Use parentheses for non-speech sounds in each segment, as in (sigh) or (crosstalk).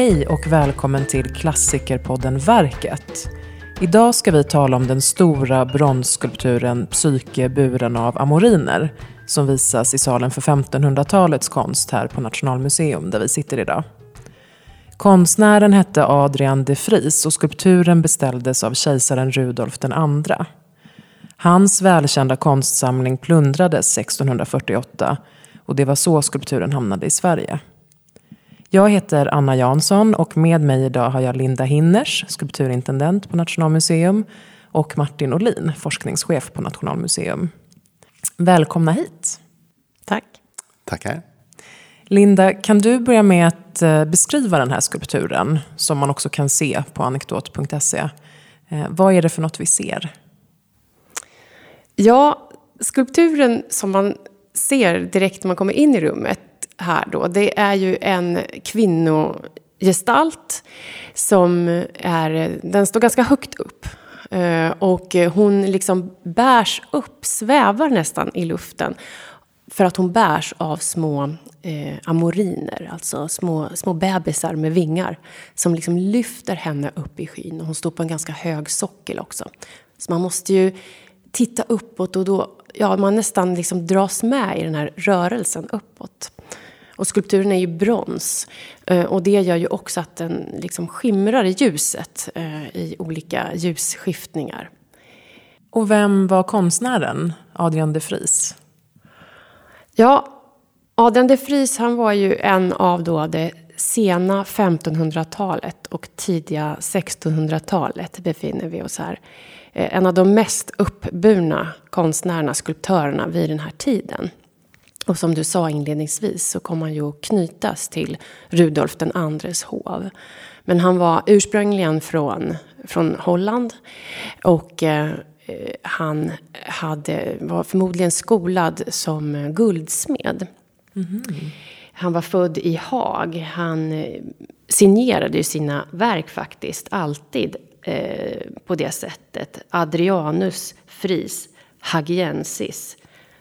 Hej och välkommen till klassikerpodden Verket. Idag ska vi tala om den stora bronsskulpturen Psyke buren av amoriner som visas i salen för 1500-talets konst här på Nationalmuseum där vi sitter idag. Konstnären hette Adrian de Vries och skulpturen beställdes av kejsaren Rudolf II. Hans välkända konstsamling plundrades 1648 och det var så skulpturen hamnade i Sverige. Jag heter Anna Jansson och med mig idag har jag Linda Hinners, skulpturintendent på Nationalmuseum och Martin Olin, forskningschef på Nationalmuseum. Välkomna hit. Tack. Tackar. Linda, kan du börja med att eh, beskriva den här skulpturen som man också kan se på anekdot.se. Eh, vad är det för något vi ser? Ja, skulpturen som man ser direkt när man kommer in i rummet här då, det är ju en kvinnogestalt som är, den står ganska högt upp. Eh, och hon liksom bärs upp, svävar nästan i luften. För att hon bärs av små eh, amoriner, alltså små, små bebisar med vingar. Som liksom lyfter henne upp i skyn. Och hon står på en ganska hög sockel också. Så man måste ju titta uppåt och då, ja, man nästan liksom dras med i den här rörelsen uppåt. Och skulpturen är ju brons. Eh, och det gör ju också att den liksom skimrar i ljuset eh, i olika ljusskiftningar. Och vem var konstnären, Adrian de Vries? Ja, Adrian de Vries han var ju en av då det sena 1500-talet och tidiga 1600-talet befinner vi oss här. Eh, en av de mest uppburna konstnärerna, skulptörerna vid den här tiden. Och som du sa inledningsvis så kom han ju att knytas till Rudolf den andres hov. Men han var ursprungligen från, från Holland. Och eh, han hade, var förmodligen skolad som guldsmed. Mm. Han var född i Haag. Han eh, signerade ju sina verk faktiskt alltid eh, på det sättet. Adrianus Fris Hagiensis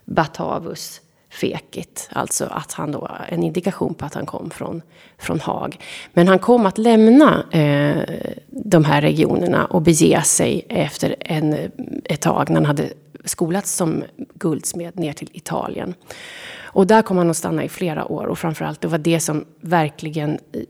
Batavus fekit. Alltså att han då, en indikation på att han kom från, från Haag. Men han kom att lämna eh, de här regionerna och bege sig efter en, ett tag när han hade skolats som guldsmed ner till Italien. Och där kom han att stanna i flera år och framförallt det var det som verkligen eh,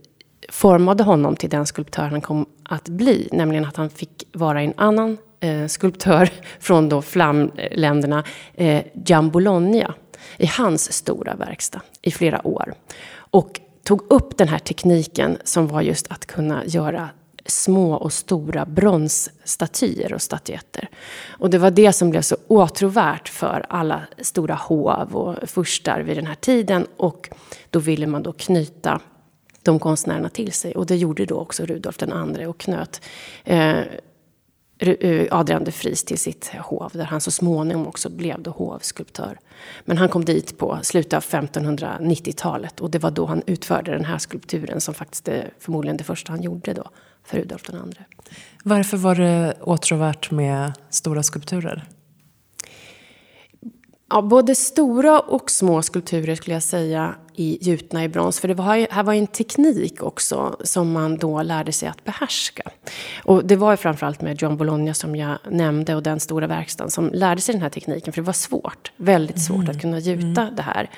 formade honom till den skulptör han kom att bli. Nämligen att han fick vara en annan eh, skulptör (laughs) från då flamländerna, eh, Giambologna i hans stora verkstad i flera år. Och tog upp den här tekniken som var just att kunna göra små och stora bronsstatyer och statyetter. Och det var det som blev så åtråvärt för alla stora hov och furstar vid den här tiden. Och då ville man då knyta de konstnärerna till sig. Och det gjorde då också Rudolf den andre och knöt eh, Eh, Eh, Adrian de Vries till sitt hov där han så småningom också blev då hovskulptör. Men han kom dit på slutet av 1590-talet och det var då han utförde den här skulpturen som faktiskt är förmodligen det första han gjorde då för Rudolf II. Varför var det åtråvärt med stora skulpturer? Ja, både stora och små skulpturer skulle jag säga i gjutna i brons. För det var, här var en teknik också som man då lärde sig att behärska. Och det var ju framförallt med John Bologna som jag nämnde och den stora verkstaden som lärde sig den här tekniken. För det var svårt, väldigt svårt mm. att kunna gjuta mm. det här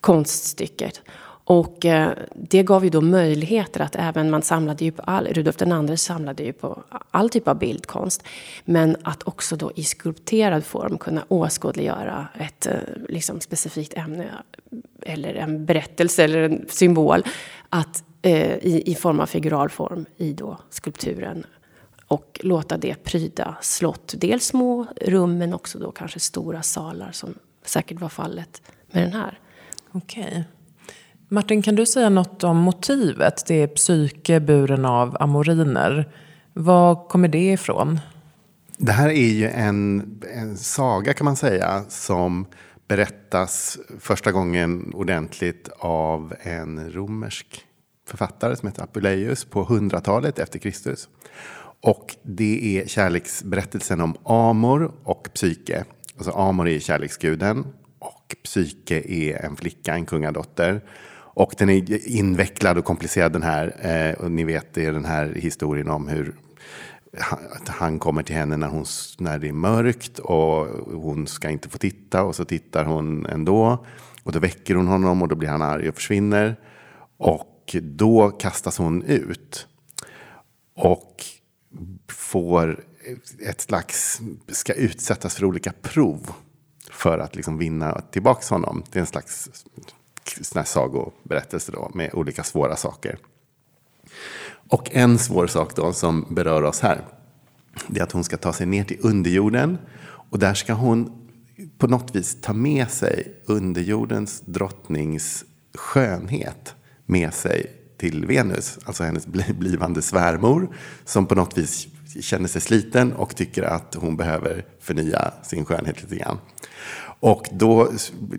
konststycket. Och eh, det gav ju då möjligheter att även, man samlade ju på all, Rudolf II samlade ju på all typ av bildkonst. Men att också då i skulpterad form kunna åskådliggöra ett eh, liksom, specifikt ämne. Eller en berättelse eller en symbol. Att, eh, i, i form av figural form i då skulpturen. Och låta det pryda slott. Dels små rum men också då kanske stora salar som säkert var fallet med den här. Okej. Martin, kan du säga något om motivet? Det är psyke buren av amoriner. Var kommer det ifrån? Det här är ju en, en saga kan man säga som berättas första gången ordentligt av en romersk författare som heter Apuleius på 100-talet efter Kristus. Och det är kärleksberättelsen om Amor och Psyke. Alltså Amor är kärleksguden och Psyke är en flicka, en kungadotter. Och den är invecklad och komplicerad den här. Eh, och ni vet, det är den här historien om hur han kommer till henne när, hon, när det är mörkt och hon ska inte få titta och så tittar hon ändå. Och då väcker hon honom och då blir han arg och försvinner. Och då kastas hon ut. Och får ett slags, ska utsättas för olika prov för att liksom vinna tillbaka honom. Det är en slags Såna här sagoberättelser då, med olika svåra saker. Och en svår sak då som berör oss här, det är att hon ska ta sig ner till underjorden. Och där ska hon på något vis ta med sig underjordens drottnings skönhet med sig till Venus, alltså hennes blivande svärmor, som på något vis känner sig sliten och tycker att hon behöver förnya sin skönhet lite grann. Och då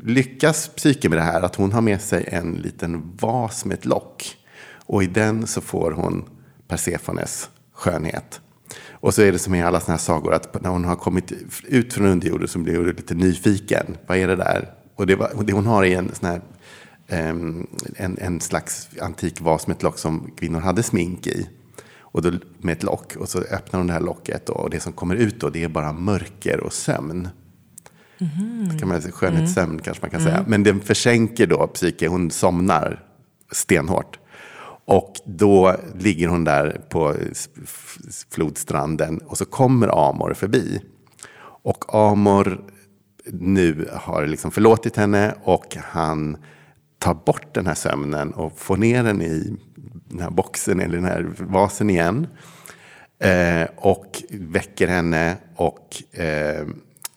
lyckas Psyke med det här, att hon har med sig en liten vas med ett lock. Och i den så får hon Persefones skönhet. Och så är det som i alla sådana här sagor att när hon har kommit ut från underjorden så blir hon lite nyfiken. Vad är det där? Och det, var, det hon har är en sån här um, en, en slags antik vas med ett lock som kvinnor hade smink i. Och då, med ett lock. Och så öppnar hon det här locket då, och det som kommer ut då det är bara mörker och sömn. Mm. Kan man säga, skönhetssömn mm. kanske man kan säga. Mm. Men den försänker då psyke, hon somnar stenhårt. Och då ligger hon där på flodstranden och så kommer Amor förbi. Och Amor nu har liksom förlåtit henne och han tar bort den här sömnen och får ner den i den här boxen eller den här vasen igen. Eh, och väcker henne och eh,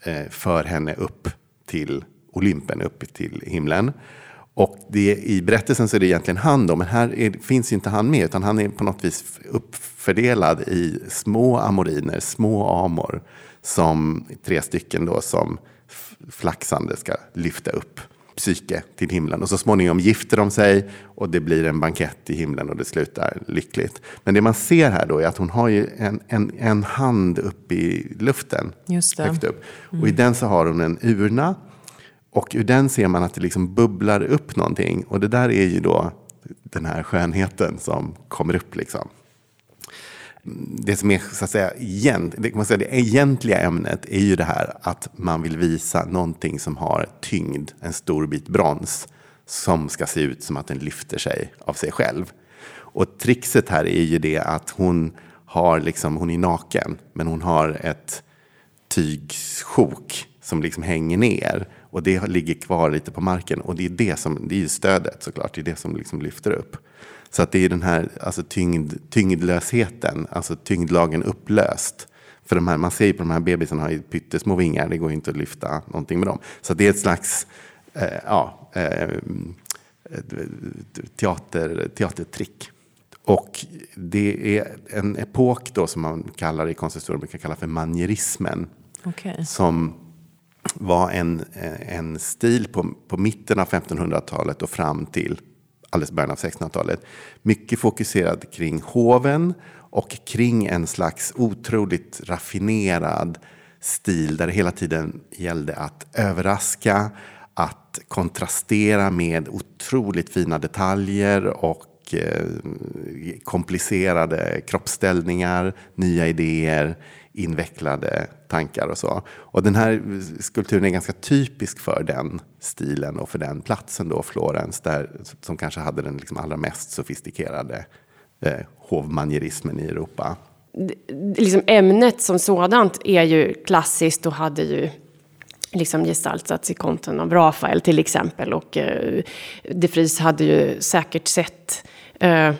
Eh, för henne upp till Olympen, upp till himlen. Och det, i berättelsen så är det egentligen han då, men här är, finns inte han med, utan han är på något vis uppfördelad i små amoriner, små amor, som tre stycken då som flaxande ska lyfta upp psyke till himlen. Och så småningom gifter de sig och det blir en bankett i himlen och det slutar lyckligt. Men det man ser här då är att hon har ju en, en, en hand upp i luften. Just det. Högt upp. Mm. Och i den så har hon en urna. Och ur den ser man att det liksom bubblar upp någonting. Och det där är ju då den här skönheten som kommer upp. liksom det som är så att säga, egent, det, man säga, det egentliga ämnet är ju det här att man vill visa någonting som har tyngd, en stor bit brons, som ska se ut som att den lyfter sig av sig själv. Och trixet här är ju det att hon har liksom, hon är naken, men hon har ett tygsjok som liksom hänger ner. Och det ligger kvar lite på marken. Och det är det som, det är stödet såklart, det är det som liksom lyfter upp. Så att det är den här alltså tyngd, tyngdlösheten, alltså tyngdlagen upplöst. För de här, man ser ju på de här bebisarna har ju pyttesmå vingar, det går inte att lyfta någonting med dem. Så det är ett slags eh, ja, eh, teater, teatertrick. Och det är en epok då som man kallar i konsthistorien brukar kalla för manierismen. Okay. Som var en, eh, en stil på, på mitten av 1500-talet och fram till alldeles början av 1600-talet. Mycket fokuserad kring hoven och kring en slags otroligt raffinerad stil där det hela tiden gällde att överraska, att kontrastera med otroligt fina detaljer och Eh, komplicerade kroppsställningar, nya idéer invecklade tankar och så. Och den här skulpturen är ganska typisk för den stilen och för den platsen då, Florens, där, som kanske hade den liksom allra mest sofistikerade eh, hovmanierismen i Europa. Liksom ämnet som sådant är ju klassiskt och hade ju liksom gestaltats i konten av Rafael till exempel. Och eh, de Vries hade ju säkert sett eh,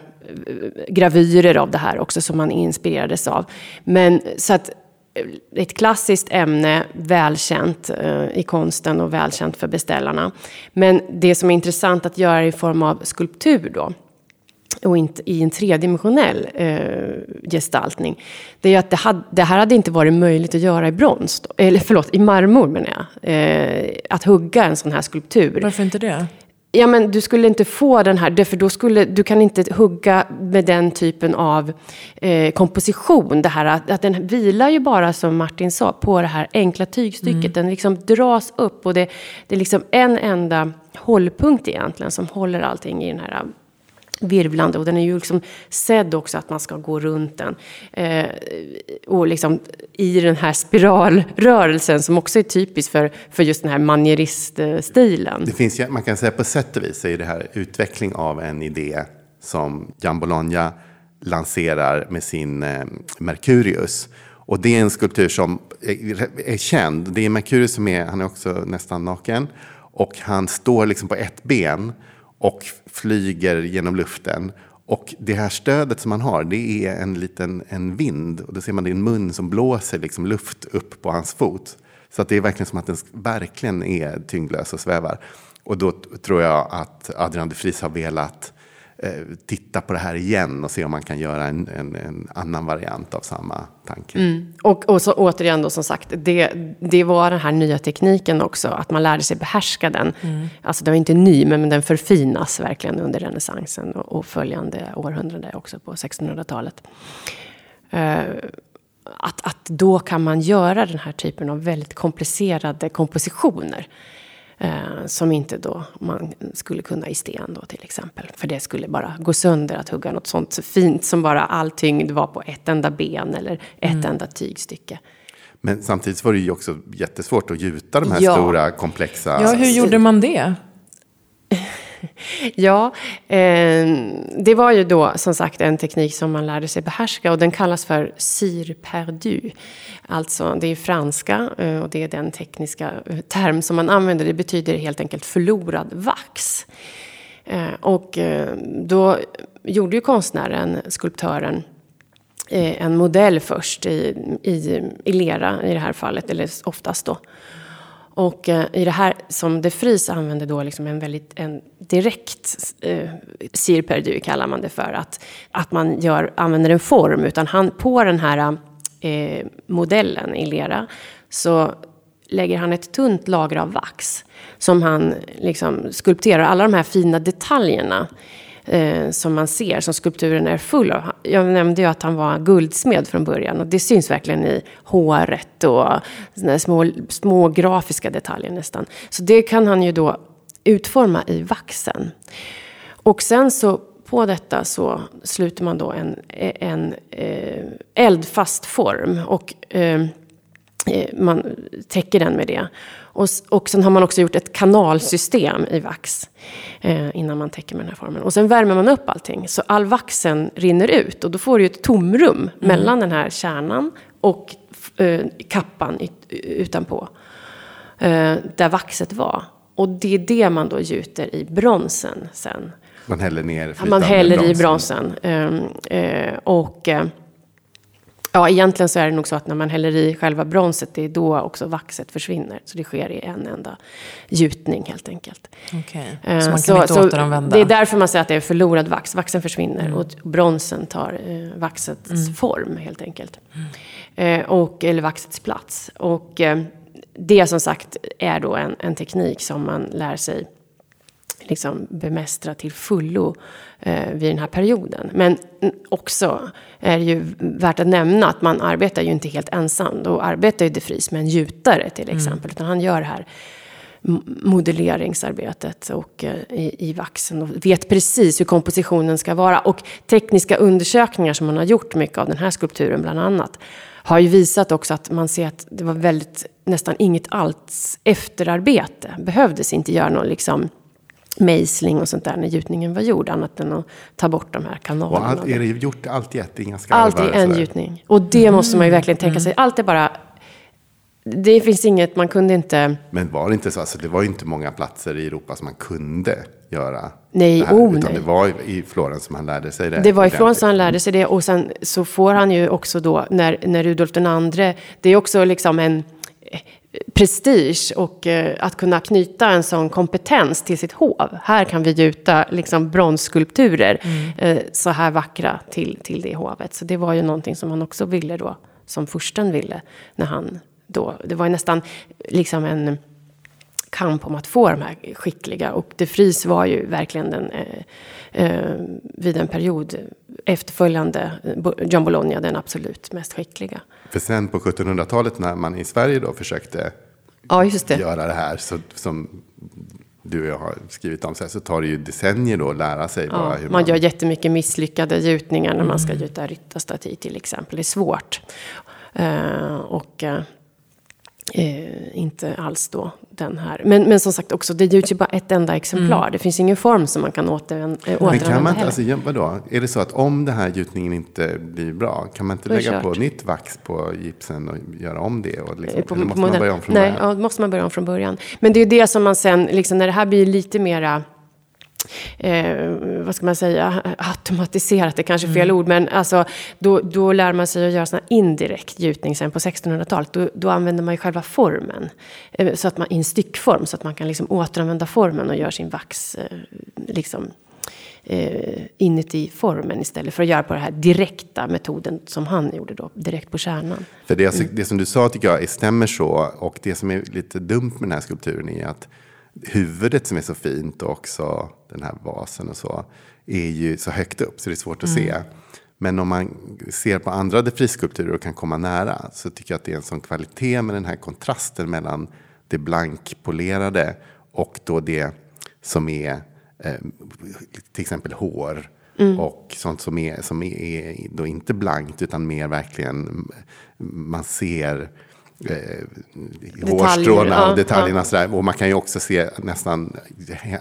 gravyrer av det här också som man inspirerades av. Men så att eh, ett klassiskt ämne, välkänt eh, i konsten och välkänt för beställarna. Men det som är intressant att göra i form av skulptur då, och inte i en tredimensionell eh, gestaltning, det är att det, hade, det, här hade inte varit möjligt att göra i brons, då, eller förlåt, i marmor menar jag. Eh, att hugga en sån här skulptur. Varför inte det? Ja, men du skulle inte få den här, för då skulle, du kan inte hugga med den typen av eh, komposition. Det här, att, att den vilar ju bara, som Martin sa, på det här enkla tygstycket. Mm. Den liksom dras upp och det, det är liksom en enda hållpunkt egentligen som håller allting i den här virvlande och den är ju liksom sedd också att man ska gå runt den. Eh, och liksom i den här spiralrörelsen som också är typisk för, för just den här manieriststilen. Det finns, man kan säga på sätt och vis är det här utveckling av en idé som Jan Bologna lanserar med sin eh, Mercurius. Och det är en skulptur som är, är känd. Det är Mercurius som är, han är också nästan naken. Och han står liksom på ett ben och flyger genom luften. Och det här stödet som han har, det är en liten en vind. Och då ser man det är en mun som blåser liksom luft upp på hans fot. Så att det är verkligen som att den verkligen är tyngdlös och svävar. Och då tror jag att Adrian de Vries har velat Eh, titta på det här igen och se om man kan göra en, en, en annan variant av samma tanke. Mm. Och, och så återigen då som sagt, det, det var den här nya tekniken också, att man lärde sig behärska den. Mm. Alltså den var inte ny, men den förfinas verkligen under renässansen och, och följande århundrade också på 1600-talet. Uh, eh, att, att då kan man göra den här typen av väldigt komplicerade kompositioner. Eh, som inte då man skulle kunna i sten då till exempel. För det skulle bara gå sönder att hugga något sånt fint som bara all tyngd var på ett enda ben eller ett mm. enda tygstycke. Men samtidigt var det ju också jättesvårt att gjuta de här ja. stora komplexa... Ja, hur gjorde man det? (laughs) ja, eh, det var ju då som sagt en teknik som man lärde sig behärska och den kallas för cire perdu. Alltså det är franska eh, och det är den tekniska eh, term som man använder. Det betyder helt enkelt förlorad vax. Eh, och eh, då gjorde ju konstnären, skulptören, eh, en modell först i, i, i lera i det här fallet, eller oftast då. Och eh, i det här som de Vries använder då liksom en väldigt en direkt eh, cirperdu kallar man det för. Att, att man gör, använder en form. Utan han, på den här eh, modellen i lera så lägger han ett tunt lager av vax. Som han liksom skulpterar. Alla de här fina detaljerna eh, som man ser, som skulpturen är full av. Jag nämnde ju att han var guldsmed från början och det syns verkligen i håret och små, små grafiska detaljer nästan. Så det kan han ju då utforma i vaxen. Och sen så på detta så sluter man då en, en eh, eldfast form och eh, man täcker den med det. Och, och sen har man också gjort ett kanalsystem i vax eh, innan man täcker med den här formen. Och sen värmer man upp allting så all vaxen rinner ut och då får du ett tomrum mm. mellan den här kärnan och eh, kappan utanpå. Eh, där vaxet var. Och det är det man då gjuter i bronsen sen. Man häller ner Man häller i bronsen. Ehm, eh, och eh, Ja, egentligen så är det nog så att när man häller i själva bronset, det är då också vaxet försvinner. Så det sker i en enda gjutning helt enkelt. Okej, okay. så man kan så, inte så återanvända? Det är därför man säger att det är förlorad vax. Vaxen försvinner mm. och bronsen tar eh, vaxets mm. form helt enkelt. Mm. Eh, och, eller vaxets plats. Och eh, det som sagt är då en, en teknik som man lär sig liksom bemästra till fullo eh, vid den här perioden. Men också är det ju värt att nämna att man arbetar ju inte helt ensam. Då arbetar ju de Vries med en gjutare till mm. exempel. Mm. Utan han gör det här modelleringsarbetet och, eh, i, i vaxen och vet precis hur kompositionen ska vara. Och tekniska undersökningar som man har gjort mycket av den här skulpturen bland annat har ju visat också att man ser att det var väldigt, nästan inget alls efterarbete. Behövdes inte göra någon liksom mejsling och sånt där när gjutningen var gjord. Annat än att ta bort de här kanalerna. Och allt, är det gjort allt i ett? Inga skarvar? Allt i en gjutning. Och det mm. måste man ju verkligen tänka sig. Allt är bara... Det finns inget, man kunde inte... Men var det inte så? Alltså, det var ju inte många platser i Europa som man kunde göra nej, det här. Oh, utan nej. det var i Florens som han lärde sig det. Det var i Florens som han lärde sig det. Och sen så får han ju också då, när, när Rudolf den andre... Det är också liksom en prestige och eh, att kunna knyta en sån kompetens till sitt hov. Här kan vi gjuta liksom, bronsskulpturer mm. eh, så här vackra till, till det hovet. Så det var ju någonting som han också ville då, som fursten ville. När han då, det var ju nästan liksom en kamp om att få de här skickliga. Och de Vries var ju verkligen den, eh, eh, vid en period efterföljande John Bologna den absolut mest skickliga. För sen på 1700-talet när man i Sverige då försökte ja, det. göra det här så, som du och jag har skrivit om, så, här, så tar det ju decennier då att lära sig. Ja, bara hur man... man gör jättemycket misslyckade gjutningar när man ska gjuta ryttarstaty till exempel. Det är svårt. Uh, och uh, Eh, inte alls då den här. Men, men som sagt också, det gjuts ju bara ett enda exemplar. Mm. Det finns ingen form som man kan äh, återanvända Men kan man inte, alltså, vadå? Är det så att om den här gjutningen inte blir bra, kan man inte lägga kört. på nytt vax på gipsen och göra om det? Och liksom, på, eller måste man börja om från Nej, början? ja, då måste man börja om från början. Men det är det som man sen, liksom, när det här blir lite mera Eh, vad ska man säga, automatiserat är kanske fel ord, men alltså, då, då lär man sig att göra sån här indirekt gjutning sen på 1600-talet. Då, då använder man ju själva formen, eh, så att man, i en styckform, så att man kan liksom återanvända formen och göra sin vax eh, liksom, eh, inuti formen istället för att göra på den här direkta metoden som han gjorde då, direkt på kärnan. För det, alltså, det som du sa tycker jag är- stämmer så. Och det som är lite dumt med den här skulpturen är att huvudet som är så fint och också den här vasen och så är ju så högt upp så det är svårt att se. Men om man ser på andra de Vries-skulpturer och kan komma nära så tycker jag att det är en sån kvalitet med den här kontrasten mellan det blankpolerade och då det som är eh, till exempel hår. Och sånt som är, som är, är då inte blankt utan mer verkligen man ser eh, hårstråna ja, och detaljerna. Sådär. Och man kan ju också se nästan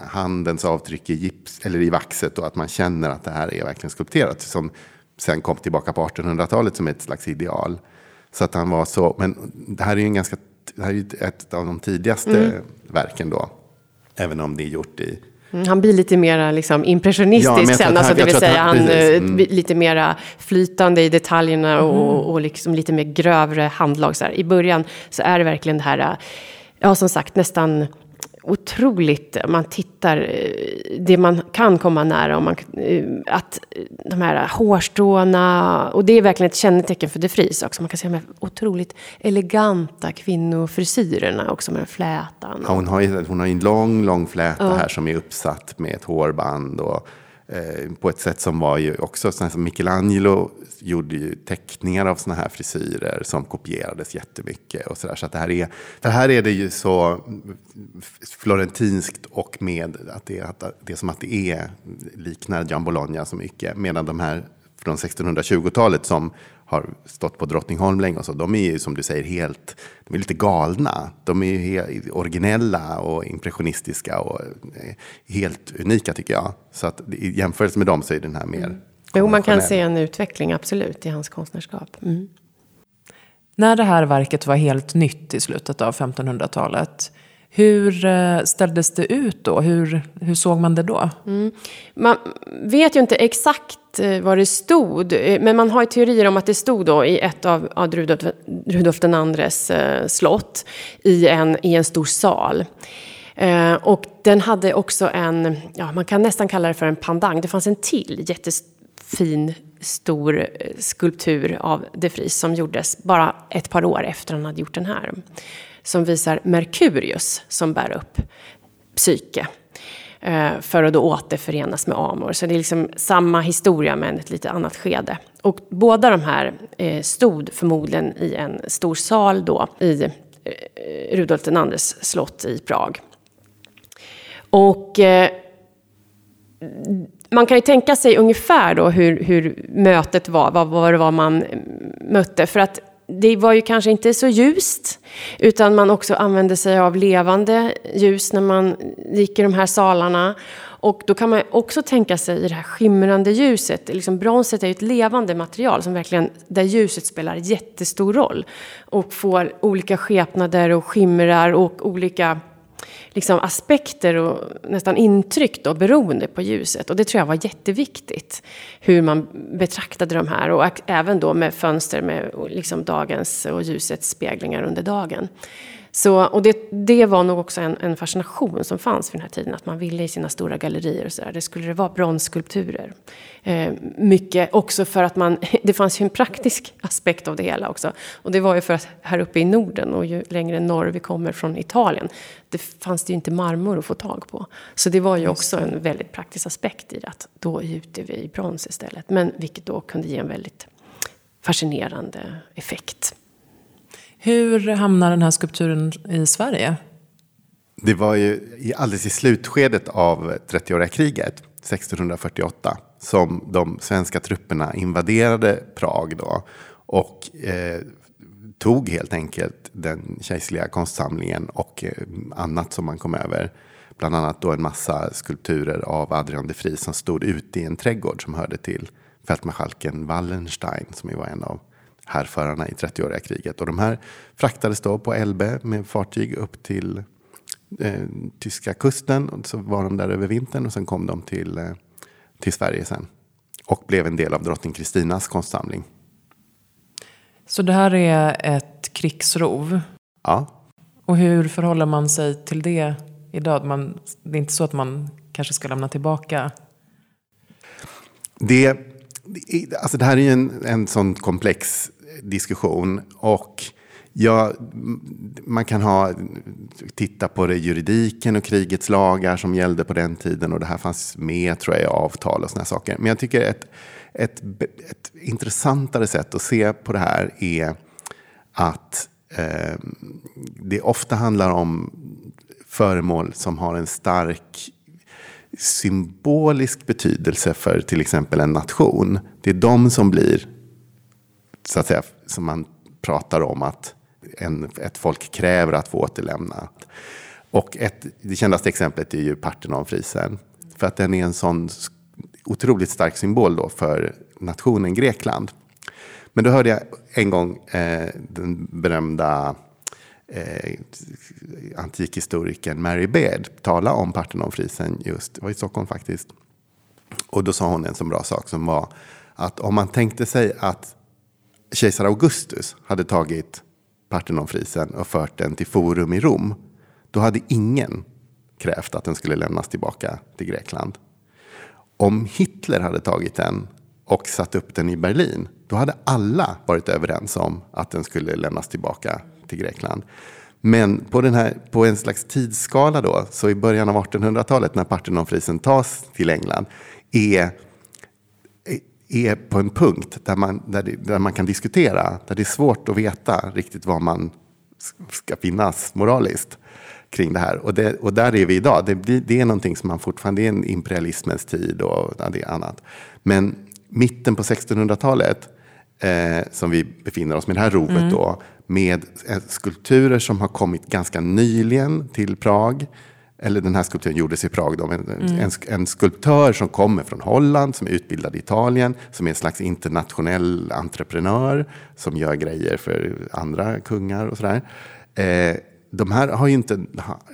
handens avtryck i gips eller i vaxet och att man känner att det här är verkligen skulpterat. Som sen kom tillbaka på 1800-talet som ett slags ideal. Så att han var så, men det här är ju en ganska, det här är ett av de tidigaste verken då. Även om det är gjort i Mm, Han blir lite mer liksom, impressionistisk Ja, sen, alltså, det vill säga han- han, eh, mm. lite mera flytande i detaljerna och, och liksom lite mer grövre handlag. Så här. I början så är det verkligen det här, eh, ja som sagt nästan otroligt, man tittar, eh, det man kan komma nära, om man, eh, att eh, de här hårstråna, och det är verkligen ett kännetecken för de Vries också, man kan se de här otroligt eleganta kvinnofrisyrerna också med flätan. Ja, hon, har ju, hon har en lång, lång fläta här som är uppsatt med ett hårband. Och, eh, på ett sätt som var ju också, som Michelangelo gjorde ju teckningar av sådana här frisyrer som kopierades jättemycket. Och så där. Så att det här är, för här är det ju så florentinskt och med att det, är- att det är som att det är, liknar Gian Bologna så mycket. Medan de här från 1620-talet som har stått på Drottningholm länge och så, de är ju som du säger helt, de är lite galna. De är ju he- originella och impressionistiska och eh, helt unika tycker jag. Så att i jämförelse med dem så är den här mer Jo, man kan se en utveckling absolut i hans konstnärskap. Mm. När det här verket var helt nytt i slutet av 1500-talet, hur eh, ställdes det ut då? Hur, hur såg man det då? Mm. Man vet ju inte exakt eh, vad det stod, eh, men man har ju teorier om att det stod då i ett av, av Rudolf, Rudolf den andres slott i en, i en stor sal. Eh, och den hade också en, ja man kan nästan kalla det för en pandang, det fanns en till jättefin stor skulptur av de Vries som gjordes bara ett par år efter han hade gjort den här. Som visar Merkurius som bär upp psyke. Eh, för att då återförenas med Amor. Så det är liksom samma historia men ett lite annat skede. Och båda de här eh, stod förmodligen i en stor sal då i eh, Rudolf Rudolf IIs slott i Prag. Och man kan ju tänka sig ungefär då hur, hur mötet var, vad, vad det var man mötte. För att det var ju kanske inte så ljust, utan man också använde sig av levande ljus när man gick i de här salarna. Och då kan man också tänka sig i det här skimrande ljuset, liksom bronset är ju ett levande material som verkligen, där ljuset spelar jättestor roll. Och får olika skepnader och skimrar och olika liksom aspekter och nästan intryck då, beroende på ljuset. Och det tror jag var jätteviktigt, hur man betraktade de här. Och även då med fönster med liksom dagens och ljusets speglingar under dagen. Så, och det, det var nog också en, en, fascination som fanns för den här tiden. Att man ville i sina stora gallerier och så där, det skulle det vara bronsskulpturer. Eh, mycket också för att man, (laughs) det fanns ju en praktisk aspekt av det hela också. Och det var ju för att här uppe i Norden och ju längre norr vi kommer från Italien. Det fanns det ju inte marmor att få tag på. Så det var ju också en väldigt praktisk aspekt i det. Att då gjuter vi i brons istället. Men vilket då kunde ge en väldigt fascinerande effekt. Hur hamnar den här skulpturen i Sverige? Det var ju alldeles i slutskedet av 30-åriga kriget, 1648, som de svenska trupperna invaderade Prag då. Och eh, tog helt enkelt den kejserliga konstsamlingen och eh, annat som man kom över. Bland annat då en massa skulpturer av Adrian de Vries som stod ute i en trädgård som hörde till fältmarskalken Wallenstein som ju var en av härförarna i 30-åriga kriget. Och de här fraktades då på Elbe med fartyg upp till eh, tyska kusten. Och så var de där över vintern och sen kom de till, eh, till Sverige sen. Och blev en del av drottning Kristinas konstsamling. Så det här är ett krigsrov? Ja. Och hur förhåller man sig till det idag? Man, det är inte så att man kanske ska lämna tillbaka? Det, alltså det här är ju en, en sån komplex diskussion. Och ja, man kan ha, titta på det juridiken och krigets lagar som gällde på den tiden. Och det här fanns med tror jag i avtal och sådana saker. Men jag tycker ett, ett, ett intressantare sätt att se på det här är att eh, det ofta handlar om föremål som har en stark symbolisk betydelse för till exempel en nation. Det är de som blir så att säga, som man pratar om att en, ett folk kräver att få återlämna. Och ett, det kändaste exemplet är ju Parthenonfrisen. För att den är en sån otroligt stark symbol då för nationen Grekland. Men då hörde jag en gång eh, den berömda eh, antikhistorikern Mary Beard tala om Parthenonfrisen just, det var i Stockholm faktiskt. Och då sa hon en så bra sak som var att om man tänkte sig att kejsar Augustus hade tagit Parthenonfrisen och fört den till Forum i Rom, då hade ingen krävt att den skulle lämnas tillbaka till Grekland. Om Hitler hade tagit den och satt upp den i Berlin, då hade alla varit överens om att den skulle lämnas tillbaka till Grekland. Men på, den här, på en slags tidsskala då, så i början av 1800-talet när Parthenonfrisen tas till England, är är på en punkt där man, där, det, där man kan diskutera, där det är svårt att veta riktigt var man ska finnas moraliskt kring det här. Och, det, och där är vi idag. Det, det är någonting som man fortfarande, det är en imperialismens tid och det är annat. Men mitten på 1600-talet, eh, som vi befinner oss med det här rovet mm. då, med skulpturer som har kommit ganska nyligen till Prag, eller den här skulpturen gjordes i Prag. Då, en, mm. en, en, skulptör som kommer från Holland, som är utbildad i Italien, som är en slags internationell entreprenör, som gör grejer för andra kungar och sådär. Eh, de här har ju inte,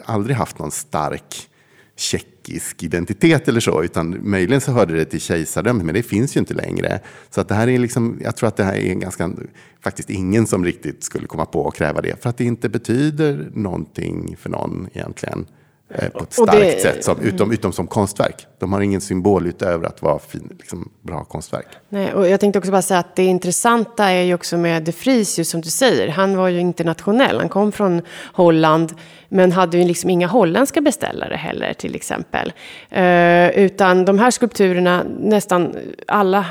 aldrig haft någon stark tjeckisk identitet eller så, utan möjligen så hörde det till kejsardömet, men det finns ju inte längre. Så att det här är liksom, jag tror att det här är ganska, faktiskt ingen som riktigt skulle komma på att kräva det, för att det inte betyder någonting för någon egentligen. Eh, på ett starkt det, sätt, som, utom, utom som konstverk. De har ingen symbol utöver att vara fin, liksom, bra konstverk. Nej, och jag tänkte också bara säga att det intressanta är ju också med de Vries, som du säger. Han var ju internationell, han kom från Holland, men hade ju liksom inga holländska beställare heller till exempel. Eh, utan de här skulpturerna, nästan alla,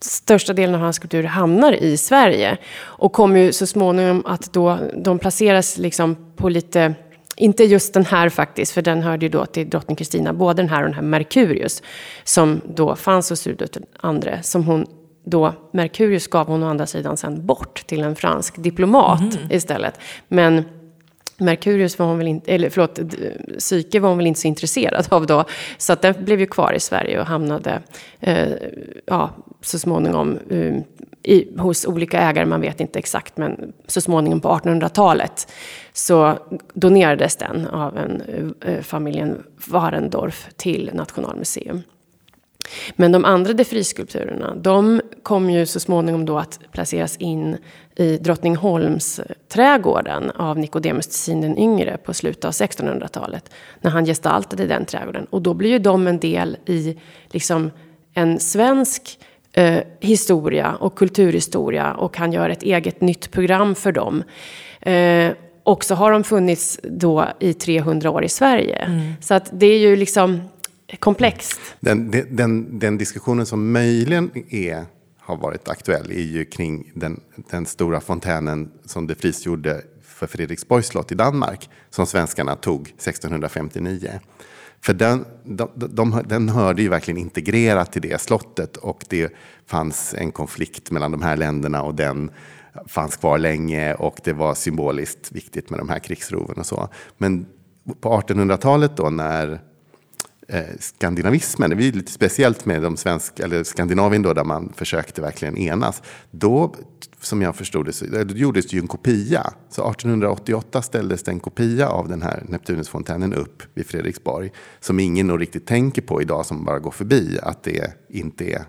största delen av hans skulpturer hamnar i Sverige. Och kommer ju så småningom att då, de placeras liksom på lite inte just den här faktiskt, för den hörde ju då till drottning Kristina. Både den här och den här Merkurius, som då fanns hos Rudolf II, som hon då, Merkurius gav hon å andra sidan sen bort till en fransk diplomat mm. istället. Men Merkurius var hon väl inte, eller förlåt, Psyke var hon väl inte så intresserad av då. Så att den blev ju kvar i Sverige och hamnade eh, ja, så småningom eh, i, hos olika ägare, man vet inte exakt, men så småningom på 1800-talet så donerades den av en, eh, familjen Warendorf till Nationalmuseum. Men de andra defriskulpturerna, de kom ju så småningom då att placeras in i Drottningholmsträdgården eh, av Nicodemus Tessin den yngre på slutet av 1600-talet. När han gestaltade den trädgården. Och då blir ju de en del i liksom en svensk eh, historia och kulturhistoria och han gör ett eget nytt program för dem. Eh, och så har de funnits då i 300 år i Sverige. Mm. Så att det är ju liksom komplext. Den, den, den, diskussionen som möjligen är, har varit aktuell är ju kring den, den stora fontänen som de Vries gjorde för Fredriksborgs slott i Danmark. Som svenskarna tog 1659. För den, de, de, den hörde ju verkligen integrerat till det slottet och det fanns en konflikt mellan de här länderna och den fanns kvar länge och det var symboliskt viktigt med de här krigsroven och så. Men på 1800-talet då när eh, skandinavismen, det är lite speciellt med de svenska, eller Skandinavien då, där man försökte verkligen enas. Då, som jag förstod det, så, eh, det gjordes det ju en kopia. Så 1888 ställdes det en kopia av den här Neptunusfontänen upp vid Fredriksborg. Som ingen nog riktigt tänker på idag, som bara går förbi, att det inte är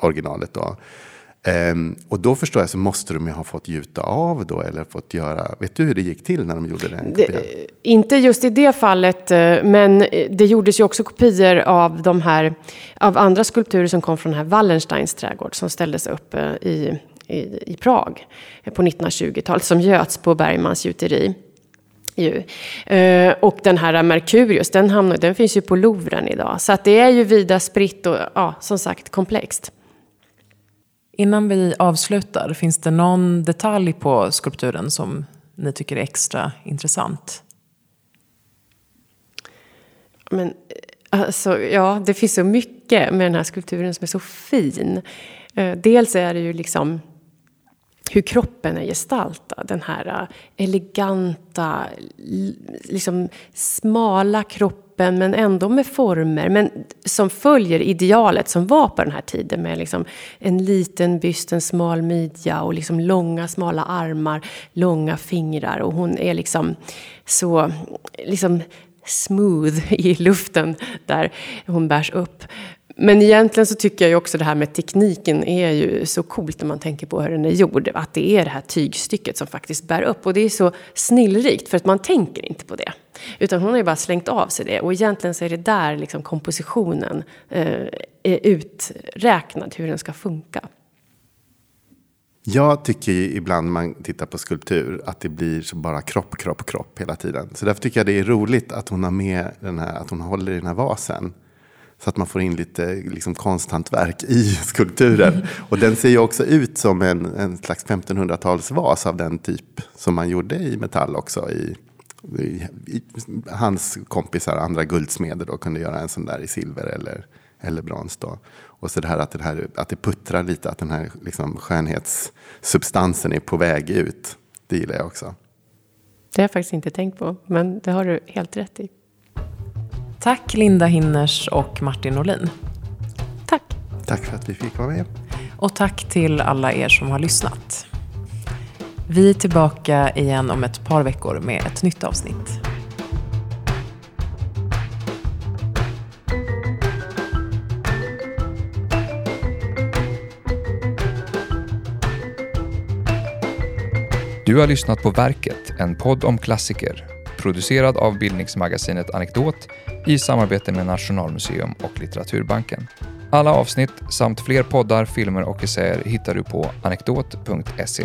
originalet då. Um, och då förstår jag så måste de ju ha fått gjuta av då eller fått göra, vet du hur det gick till när de gjorde den det, Inte just i det fallet, eh, men det gjordes ju också kopior av de här, av andra skulpturer som kom från den här Wallensteins trädgård som ställdes upp eh, i, i, i Prag på 1920-talet som göts på Bergmans gjuteri. Ju. Och den här Merkurius, den, hamnar, den finns ju på Louvren idag. Så att det är ju vida spritt och ja, som sagt komplext. Innan vi avslutar, finns det någon detalj på skulpturen som ni tycker är extra intressant? Men, eh, alltså, ja, det finns så mycket med den här skulpturen som är så fin. Eh, dels är det ju liksom hur kroppen är gestaltad. Den här eh, eleganta, liksom smala kroppen men ändå med former. Men som följer idealet som var på den här tiden med liksom en liten byst, en smal midja och liksom långa smala armar, långa fingrar. Och hon är liksom så liksom smooth (laughs) i luften där hon bärs upp. Men egentligen så tycker jag ju också det här med tekniken är ju så coolt när man tänker på hur den är gjord. Att det är det här tygstycket som faktiskt bär upp. Och det är så snillrikt för att man tänker inte på det. Utan hon har ju bara slängt av sig det. Och egentligen så är det där liksom kompositionen eh, är uträknad hur den ska funka. Jag tycker ibland när man tittar på skulptur att det blir så bara kropp, kropp, kropp hela tiden. Så därför tycker jag det är roligt att hon har med den här, att hon håller i den här vasen. Så att man får in lite liksom, konsthantverk i skulpturen. Och den ser ju också ut som en, en slags 1500-talsvas av den typ som man gjorde i metall också. I, i, i, hans kompisar, andra guldsmeder, då, kunde göra en sån där i silver eller, eller brons. Då. Och så det här att, det här att det puttrar lite, att den här liksom, skönhetssubstansen är på väg ut. Det gillar jag också. Det har jag faktiskt inte tänkt på, men det har du helt rätt i. Tack Linda Hinners och Martin Norlin. Tack. Tack för att vi fick vara med. Och tack till alla er som har lyssnat. Vi är tillbaka igen om ett par veckor med ett nytt avsnitt. Du har lyssnat på Verket, en podd om klassiker producerad av bildningsmagasinet Anekdot i samarbete med Nationalmuseum och Litteraturbanken. Alla avsnitt samt fler poddar, filmer och essäer hittar du på anekdot.se.